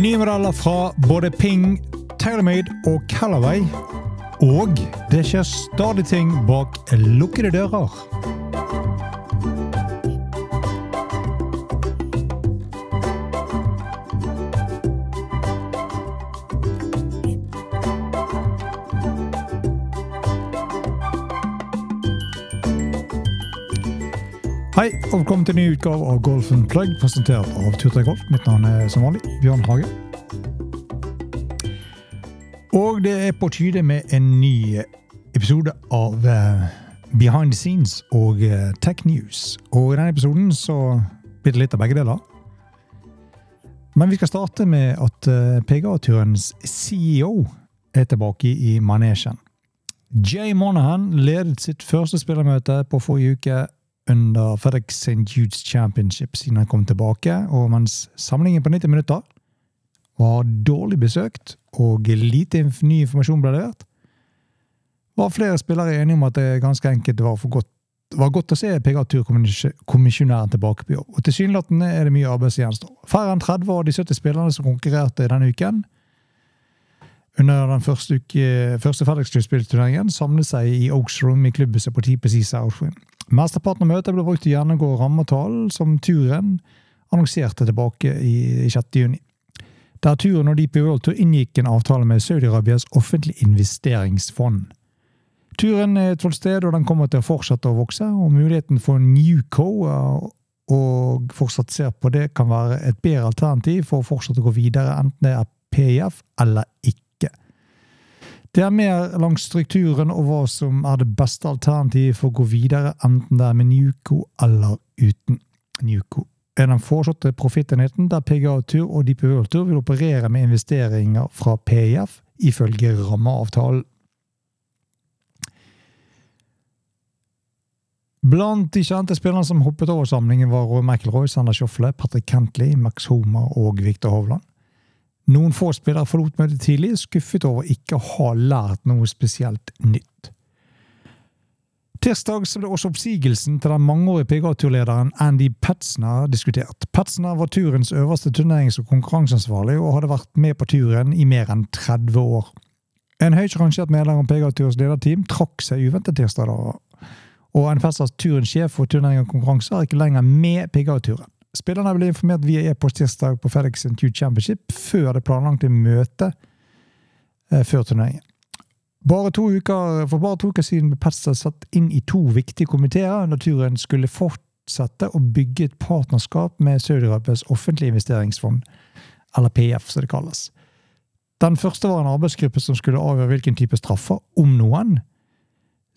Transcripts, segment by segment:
Nye modeller fra både Ping, TaylorMade og Callaway. Og det skjer stadig ting bak lukkede dører. Hei, og velkommen til en ny utgave av Golf Plug, presentert av Turtøy Golf. Mitt navn er som vanlig Bjørn Hage. Og det er på tide med en ny episode av eh, Behind the Scenes og eh, Tech News. Og i denne episoden så blir det litt av begge deler. Men vi skal starte med at uh, PGA-turens CEO er tilbake i manesjen. Jay Monahan ledet sitt første spillermøte på forrige uke under FedEx St. Jude's Championship siden han kom tilbake, og mens samlingen på 90 minutter var dårlig besøkt og lite ny informasjon ble levert, var flere spillere enige om at det ganske enkelt var, godt, var godt å se PGA-turkommisjonæren tilbake på jobb. Og Tilsynelatende er det mye arbeid som gjenstår. Færre enn 30 av de 70 spillerne som konkurrerte denne uken, under den første, uke, første FedEx-sluttspillturneringen samlet seg i Oaks Room i klubbhuset på TPC Southwind. Mesteparten av møtet ble brukt til å gjennomgå rammeavtalen som turen annonserte tilbake i 6. juni. Der turen og DP World Tour inngikk en avtale med Saudi-Arabias offentlige investeringsfond. Turen er et sted, og den kommer til å fortsette å vokse. og Muligheten for Newco og fortsatt ser på det kan være et bedre alternativ for å fortsette å gå videre, enten det er PIF eller ikke. Det er mer langs strukturen og hva som er det beste alternativet for å gå videre, enten det er med Nuco eller uten Nuco. Er den foreslåtte profittenheten der PGA Tur og DP World Tour vil operere med investeringer fra PIF, ifølge rammeavtalen. Blant de kjente spillerne som hoppet over samlingen, var Roy McIlroy, Sander Schofle, Patrick Kentley, Max Homer og Victor Hovland. Noen få spillere forlot møtet tidlig, skuffet over ikke å ha lært noe spesielt nytt. Tirsdag ble også oppsigelsen til den mangeårige PGA-turlederen Andy Petzner diskutert. Petzner var turens øverste turnerings- og konkurranseansvarlig og hadde vært med på turen i mer enn 30 år. En høyt rangert medlem av PGA-turens lederteam trakk seg uventet tirsdag, og en Petzers turens sjef for turnering og konkurranse er ikke lenger med PGA-turen. Spillerne ble informert via e-post tirsdag på FedEx Institute Championship før det planlagte møtet eh, før turneringen. Bare uker, for bare to uker siden ble Petster satt inn i to viktige komiteer under turen skulle fortsette å bygge et partnerskap med Saudi-Arabias offentlige investeringsfond, eller PF, som det kalles. Den første var en arbeidsgruppe som skulle avgjøre hvilken type straffer, om noen,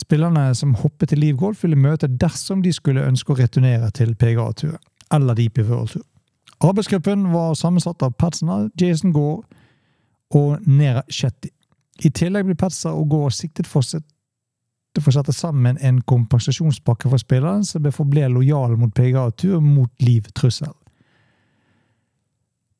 spillerne som hoppet til Liv Golf ville møte dersom de skulle ønske å returnere til PGA-turen eller DP World Tour. Arbeidsgruppen var sammensatt av Patsner, Jason Gaar og Nera Shetty. I tillegg ble Patzer og Gaar siktet for, å sette sammen en kompensasjonspakke for spilleren som forble lojal mot PGA-tur mot liv-trussel.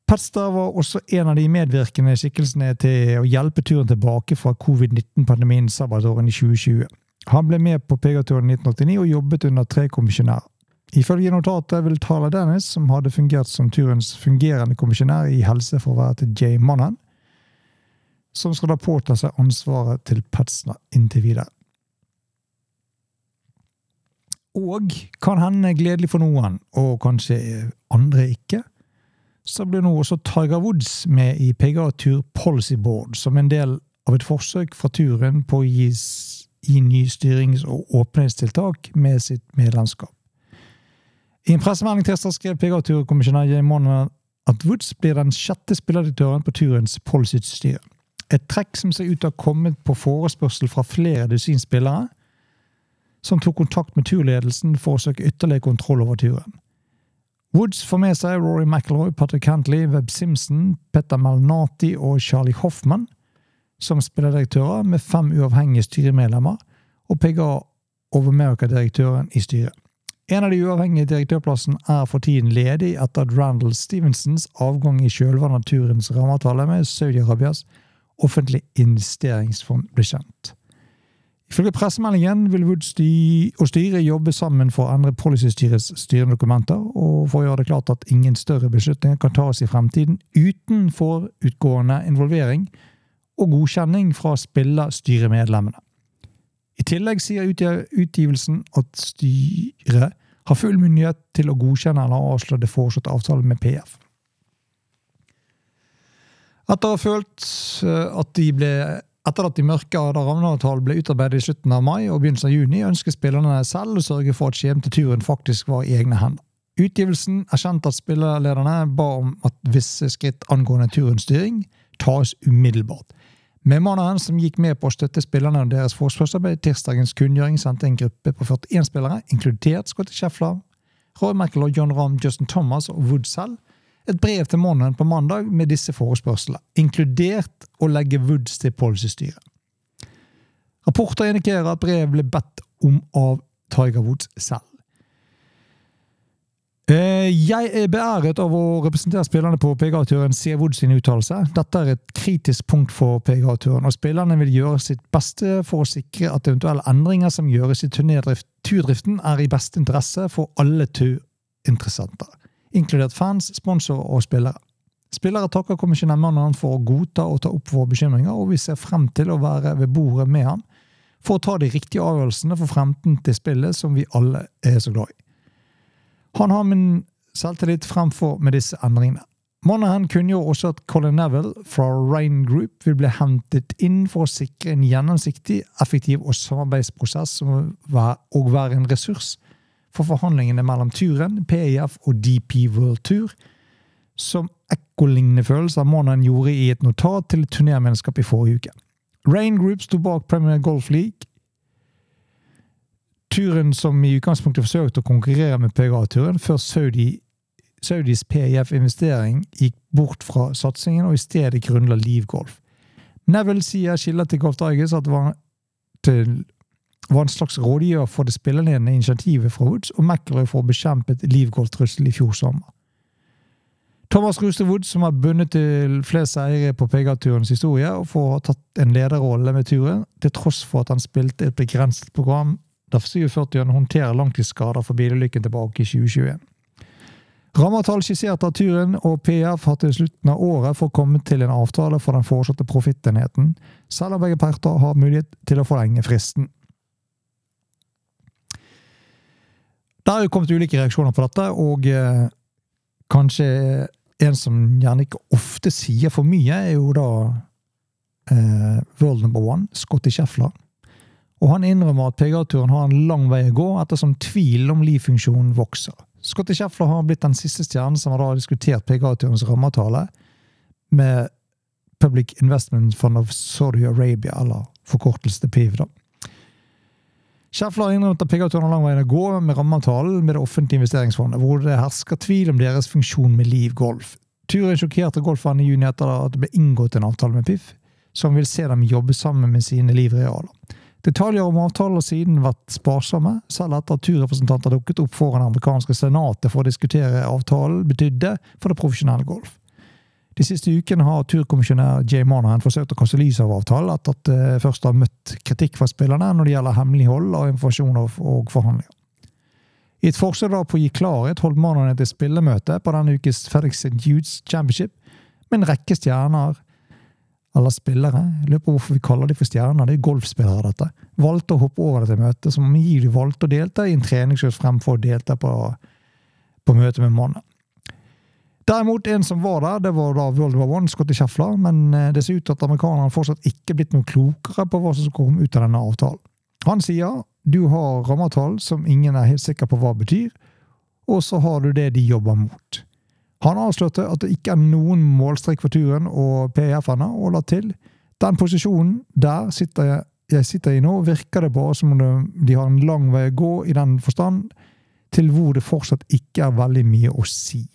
Petster var også en av de medvirkende skikkelsene til å hjelpe turen tilbake fra covid-19-pandemien sabbatåren i 2020. Han ble med på PGA-turen i 1989 og jobbet under tre kommisjonærer. Ifølge notatet vil Tala Dennis, som hadde fungert som turens fungerende kommisjonær i helse for å være til Jay Monahan, som skal da påta seg ansvaret til Petzner inntil videre. Og kan hende gledelig for noen, og kanskje andre ikke, så blir nå også Tiger Woods med i PGA Tour Policy Board som en del av et forsøk fra turen på å gi, gi ny styrings- og åpenhetstiltak med sitt medlemskap. I en pressemelding tirsdag skrev PGA-turkommisjonær Jay Monner at Woods blir den sjette spillerdirektøren på turens policystyre. Et trekk som ser ut til å ha kommet på forespørsel fra flere dusin spillere, som tok kontakt med turledelsen for å søke ytterligere kontroll over turen. Woods får med seg Rory McIlroy, Patrick Cantley, Webb Simpson, Petter Malnati og Charlie Hoffman som spillerdirektører, med fem uavhengige styremedlemmer, og PGA of America-direktøren i styret. En av de uavhengige direktørplassen er for tiden ledig etter at Randall Stevensons avgang i kjølvannet av turens rammeavtale med Saudi-Arabias offentlig investeringsfond ble kjent. Ifølge pressemeldingen vil Wood og styret jobbe sammen for å endre policystyrets styrende dokumenter, og for å gjøre det klart at ingen større beslutninger kan tas i fremtiden uten forutgående involvering og godkjenning fra spillerstyremedlemmene. I tillegg sier utgivelsen at styret har full myndighet til å godkjenne eller avslå det foreslåtte avtalen med PF. Etter å ha følt eh, at de ble etter at de mørke rammeavtalen ble utarbeidet i slutten av mai og begynnelsen av juni, ønsker spillerne selv å sørge for at skjebnen til turen faktisk var i egne hender. Utgivelsen erkjente at spillerlederne ba om at visse skritt angående turens styring tas umiddelbart. Med mannen som gikk med på å støtte spillerne og deres forsvarsarbeid tirsdagens kunngjøring sendte en gruppe på 41 spillere, inkludert Scotty Sheffler, Roy Michael og John Rahm, Justin Thomas og Wood selv, et brev til måneden på mandag med disse forespørslene, inkludert å legge Woods til policystyret. Rapporter indikerer at brevet ble bedt om av Tiger Woods selv. Eh, jeg er beæret av å representere spillerne på PGA-turen, sier Wood sin uttalelse. Dette er et kritisk punkt for PGA-turen, og spillerne vil gjøre sitt beste for å sikre at eventuelle endringer som gjøres i turdriften, er i beste interesse for alle turinteressenter inkludert fans, sponsorer og spillere. Spillere takker kommisjonærmannen for å godta og ta opp våre bekymringer, og vi ser frem til å være ved bordet med ham for å ta de riktige avgjørelsene for fremtiden til spillet som vi alle er så glad i. Han har min selvtillit fremfor med disse endringene. Monahan kunngjorde også at Colin Neville fra Rain Group vil bli hentet inn for å sikre en gjennomsiktig, effektiv og samarbeidsprosess og være en ressurs for forhandlingene mellom turen, PIF og DP World Tour, som ekkolignende følelser Monahan gjorde i et notat til turnermennskap i forrige uke. Rain Group sto bak Premier Golf League. Turen som i utgangspunktet forsøkte å konkurrere med PGA-turen, før Saudi, Saudis PIF-investering gikk bort fra satsingen og i stedet grunnla Liv Golf. Neville sier skiller til Golf Digers at det var til var en slags rådgiver for det spillerledende initiativet fra Woods og McIlroy for å bekjempe et livgolftrussel i fjor sommer. Thomas Ruste Woods, som har bundet til flest seire på PGA-turens historie, og for å ha tatt en lederrolle med turen, til tross for at han spilte et begrenset program der 47-eren håndterer langtidsskader for bilulykken tilbake i 2021. Rammetall skissert av turen og PF har til slutten av året for å komme til en avtale for den foreslåtte profittenheten, selv om begge parter har mulighet til å forlenge fristen. Det har jo kommet ulike reaksjoner på dette, og eh, kanskje en som gjerne ikke ofte sier for mye, er jo da eh, world number one, Scotty Scheffler. Og han innrømmer at PGA-turen har en lang vei å gå, ettersom tvilen om livfunksjonen vokser. Scotty Scheffler har blitt den siste stjernen som har diskutert PGA-turens rammeavtale med Public Investment Fund of Saudi Arabia, eller forkortelse til PIV. da. Schäffler har innrømmet at PGA-turen har lang vei å gå med rammeavtalen med det offentlige investeringsfondet, hvor det hersker tvil om deres funksjon med Liv Golf. Turen sjokkerte golferne i juni etter at det ble inngått en avtale med PIF, som vil se dem jobbe sammen med sine livrealer. Detaljer om avtalen har siden vært sparsomme, selv etter at turrepresentanter dukket opp foran det amerikanske senatet for å diskutere avtalen betydde for det profesjonelle golf. De siste ukene har turkommisjonær Jay Monahan forsøkt å kaste lys over avtalen etter at det først har møtt kritikk fra spillerne når det gjelder hemmelighold av informasjon og forhandlinger. I et forsøk på å gi klarhet holdt Monahan et spillemøte på denne ukes FedEx Hughes Championship med en rekke stjerner, eller spillere, jeg lurer på hvorfor vi kaller de for stjerner, det er golfspillere, dette, valgte å hoppe over dette møtet, som de valgte å delta i en treningskurs fremfor å delta på, på møtet med mannen. Derimot, en som var der, det var da World War One, Scotty Scheffler, men eh, det ser ut til at amerikanerne fortsatt ikke er blitt noe klokere på hva som kom ut av denne avtalen. Han sier du har rammetall som ingen er helt sikker på hva betyr, og så har du det de jobber mot. Han avslørte at det ikke er noen målstrek for turen og PIF-ene, og la til den posisjonen der sitter jeg, jeg sitter i nå, virker det bare som om de har en lang vei å gå i den forstand, til hvor det fortsatt ikke er veldig mye å si.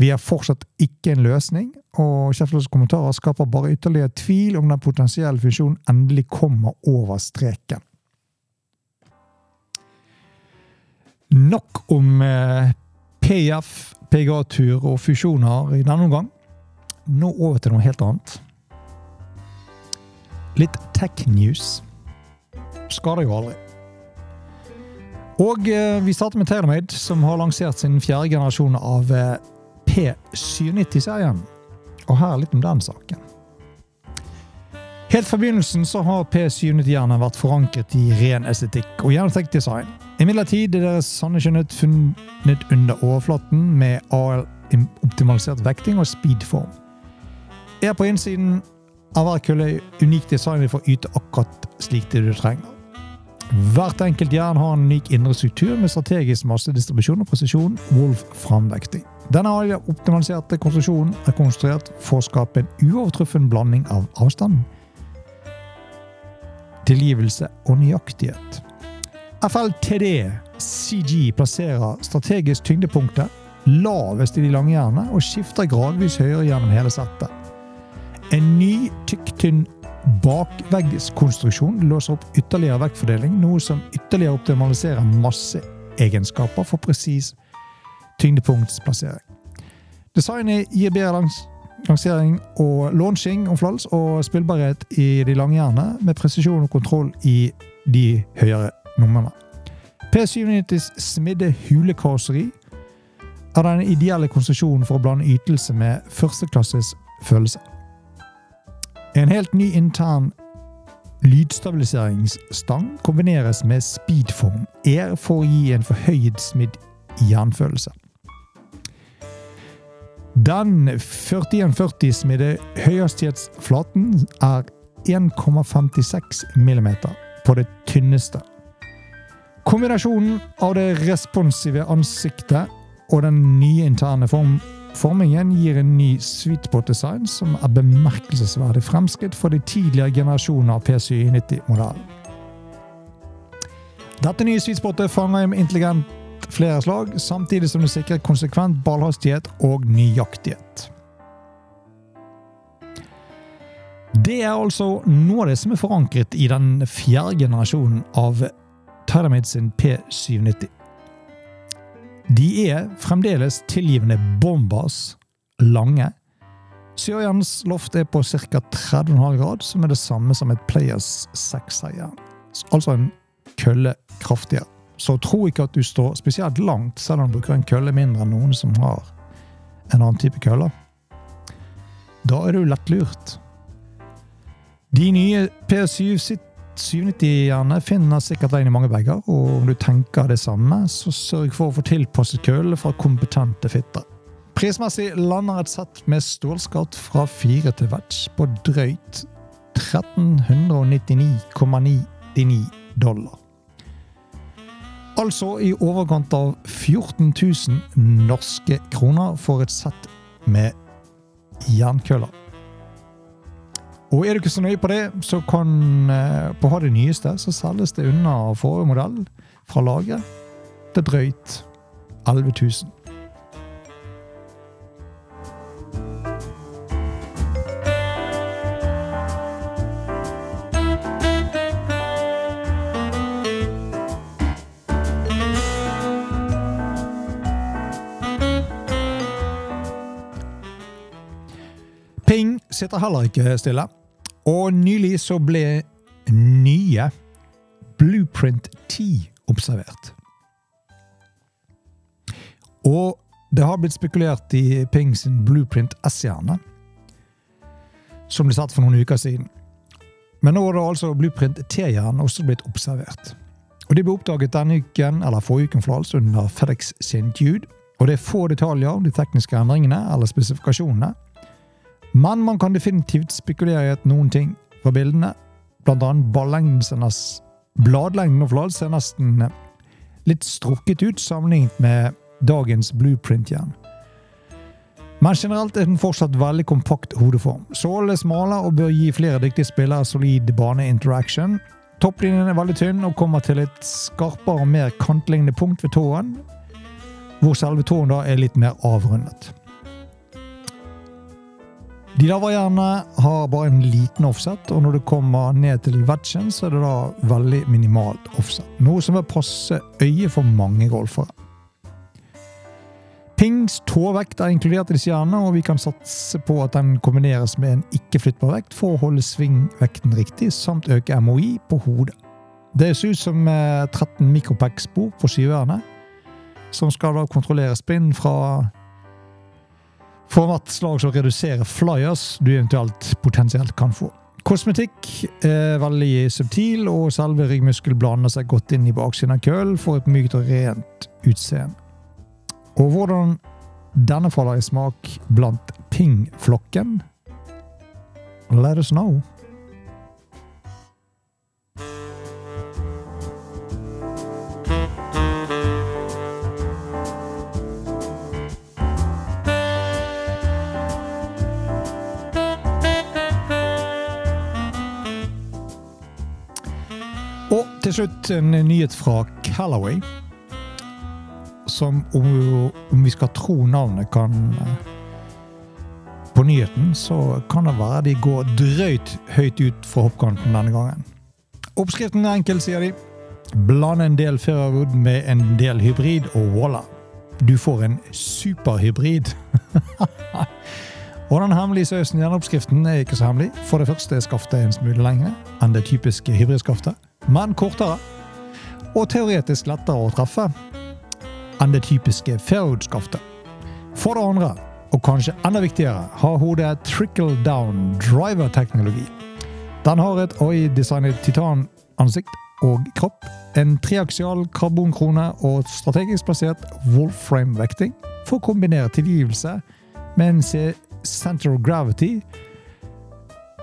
Vi er fortsatt ikke en løsning, og Sheffields kommentarer skaper bare ytterligere tvil om den potensielle funksjonen endelig kommer over streken. Nok om eh, PF, PGA-tur og fusjoner i denne omgang. Nå over til noe helt annet. Litt tech news. skader jo aldri. Og eh, vi starter med TaylorMade, som har lansert sin fjerde generasjon av eh, P790-serien. Og her litt om den saken. Helt fra begynnelsen så har P790-jernet vært forankret i ren estetikk og gjennomtenkt design. Imidlertid er deres sanne skjønnhet funnet under overflaten med AL-optimalisert vekting og speedform. Er på innsiden av hver kølle unikt designet for å yte akkurat slik det du trenger. Hvert enkelt jern har en unik indre struktur med strategisk massedistribusjon og presisjon, Wolf-framvekting. Denne optimaliserte konstruksjonen er konstruert for å skape en uovertruffen blanding av avstand, tilgivelse og nøyaktighet. FLTD CG plasserer strategisk tyngdepunktet lavest i de lange jernene og skifter gradvis høyere gjennom hele settet. En ny tykk-tynn bakveggskonstruksjon låser opp ytterligere vektfordeling, noe som ytterligere optimaliserer masseegenskaper for presis tyngdepunktsplassering. Designet gir bedre langs lansering og launching om flals og spillbarhet i de lange jernene, med presisjon og kontroll i de høyere numrene. P790s smidde hulekarosseri er den ideelle konstruksjonen for å blande ytelse med førsteklasses følelse. En helt ny intern lydstabiliseringsstang kombineres med speedform, er for å gi en forhøyet smidd jernfølelse. Den 4140-smidde høyhastighetsflaten er 1,56 mm på det tynneste. Kombinasjonen av det responsive ansiktet og den nye interne form formingen gir en ny sweetpot-design som er bemerkelsesverdig fremskritt for de tidligere generasjonene av P790-modellen. Dette nye sweetspotet fanger intelligent flere slag, samtidig som det sikrer konsekvent ballhastighet og nøyaktighet. Det er altså noe av det som er forankret i den fjerde generasjonen av Tyramid sin P790. De er fremdeles tilgivende bombas lange. Sørjans loft er på ca. 30,5 grad, som er det samme som et Players 6-seier. Altså en kølle kraftigere. Så tro ikke at du står spesielt langt, selv om du bruker en kølle mindre enn noen som har en annen type køller. Da er du lettlurt. De nye P790-erne finner sikkert veien i mange bager, og om du tenker det samme, så sørg for å få tilpasset kølle fra kompetente fitter. Prismessig lander et sett med stålskatt fra 4 til vetch på drøyt 1399,99 dollar. Altså i overkant av 14 000 norske kroner for et sett med jernkøller. Og er du ikke så nøye på det, så kan på å ha det nyeste, så selges det unna forrige modell fra laget til drøyt 11 000. sitter heller ikke stille. Og nylig så ble nye Blueprint 10 observert. Og det har blitt spekulert i Ping sin Blueprint S-hjerne, som ble satt for noen uker siden. Men nå er det altså Blueprint T-hjernen også blitt observert. Og De ble oppdaget denne uken, eller forrige uken for altså, under FedEx sin Jude. Og det er få detaljer om de tekniske endringene eller spesifikasjonene. Men man kan definitivt spekulere i at noen ting fra bildene, Bl.a. bladlengden og flad, ser nesten litt strukket ut sammenlignet med dagens blueprint-jern. Men generelt er den fortsatt veldig kompakt hodeform. Sålene er smale og bør gi flere dyktige spillere solid baneinteraction. Topplinjen er veldig tynn og kommer til et skarpere og mer kantlignende punkt ved tåen, hvor selve tåen da er litt mer avrundet. De lavere har bare en liten offset, og når du kommer ned til vetchen, så er det da veldig minimalt offset. Noe som vil passe øyet for mange golfere. Pings tåvekt er inkludert i disse hjernene, og vi kan satse på at den kombineres med en ikke-flyttbar vekt for å holde svingvekten riktig, samt øke MOI på hodet. Det ser ut som eh, 13 mikropack-spor på skyverne, som skal da kontrollere spinn fra format slag som reduserer flyers du eventuelt potensielt kan få. Kosmetikk er veldig subtil, og selve ryggmuskel blander seg godt inn i baksiden av kølen for et mykt og rent utseende. Og hvordan denne faller i smak blant pingflokken Let us know. Til slutt en nyhet fra Callaway. Som om, om vi skal tro navnet kan På nyheten så kan det være de går drøyt høyt ut fra hoppkanten denne gangen. Oppskriften er enkel, sier de. Bland en del Fairwood med en del hybrid, og voilà! Du får en superhybrid. og den hemmelige sausen i denne oppskriften er ikke så hemmelig. For det første er skaftet en smule lengre enn det typiske hybridskaftet, men kortere. Og teoretisk lettere å treffe enn det typiske Fairwood-skaftet. For det andre, og kanskje enda viktigere, har hodet trickle down driver-teknologi. Den har et AI-designet titanansikt og kropp, en treaksial karbonkrone og strategisk plassert Wolframe-vekting for å kombinere tilgivelse med en center of gravity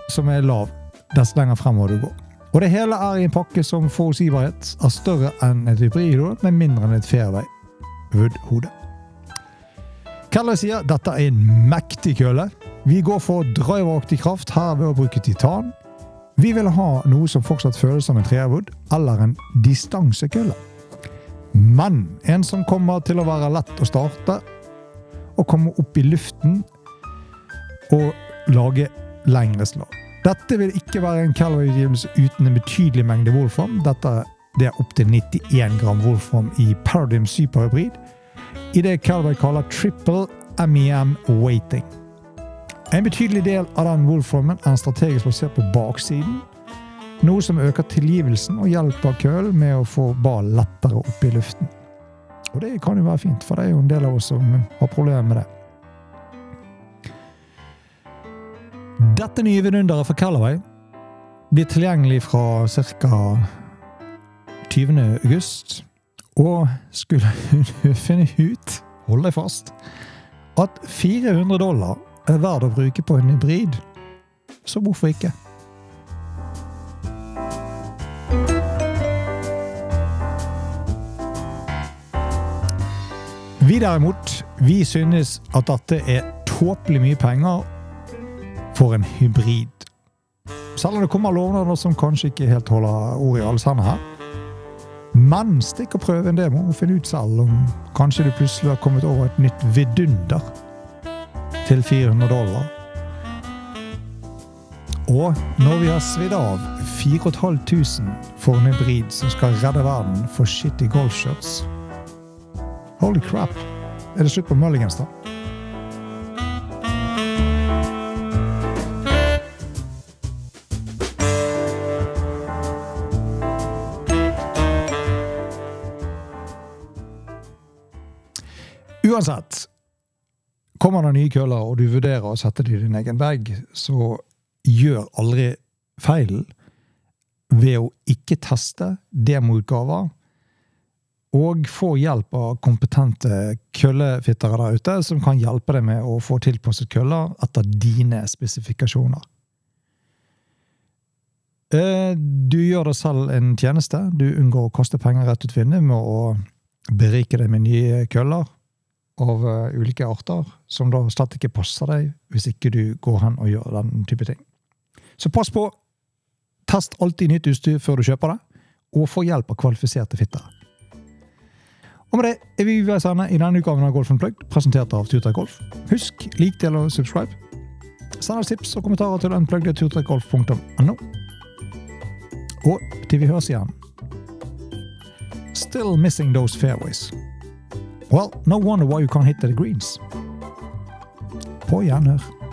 som er lav dess lenger fremover du går. Og det hele er i en pakke som forutsigbarhet er større enn et hybridhode, men mindre enn et fairway-wood-hode. Keller sier dette er en mektig kølle. Vi går for driveraktig kraft her ved å bruke titan. Vi vil ha noe som fortsatt føles som en treerwood, eller en distansekølle. Men en som kommer til å være lett å starte, og komme opp i luften og lage lengre slag. Dette vil ikke være en Calvary-utgivelse uten en betydelig mengde Wolfram. Dette det er opptil 91 gram Wolfram i Paradigm Superhybrid, i det Calvary kaller triple MEM weighting. En betydelig del av den Wolframen er strategisk plassert på baksiden, noe som øker tilgivelsen og hjelper kølen med å få ballen lettere opp i luften. Og det kan jo være fint, for det er jo en del av oss som har problemer med det. Dette nye vidunderet fra Callaway blir tilgjengelig fra ca. 20. august. Og skulle du finne ut, hold deg fast, at 400 dollar er verdt å bruke på en hybrid, så hvorfor ikke? Vi derimot, vi synes at dette er tåpelig mye penger for en hybrid. Selv om det kommer lovnader som kanskje ikke helt holder ord i alle sammen her. Men stikk og prøv en demo og finn ut selv om kanskje du plutselig har kommet over et nytt vidunder til 400 dollar. Og når vi har svidd av 4500 for en hybrid som skal redde verden for shitty golfshirts Holy crap! Er det slutt på mulligans, da? Uansett, kommer det nye køller, og du vurderer å sette det i din egen bag, så gjør aldri feilen ved å ikke teste demoutgaver, og få hjelp av kompetente køllefittere der ute, som kan hjelpe deg med å få tilpasset køller etter dine spesifikasjoner. Du gjør deg selv en tjeneste. Du unngår å kaste penger rett ut vinduet med å berike deg med nye køller av ulike arter, som da slett ikke passer deg hvis ikke du går hen og gjør den type ting. Så pass på. Test alltid nytt utstyr før du kjøper det, og få hjelp av kvalifiserte fittere. Og med det er vi ved ende i denne utgaven av Golf Unplugged, presentert av Turtrekk Golf. Husk, lik, del og subscribe. Send oss tips og kommentarer til unpluggedturtrekkgolf.no. Og til vi høres igjen. Still missing those fairways. Well, no wonder why you can't hit the greens. På gjenhør.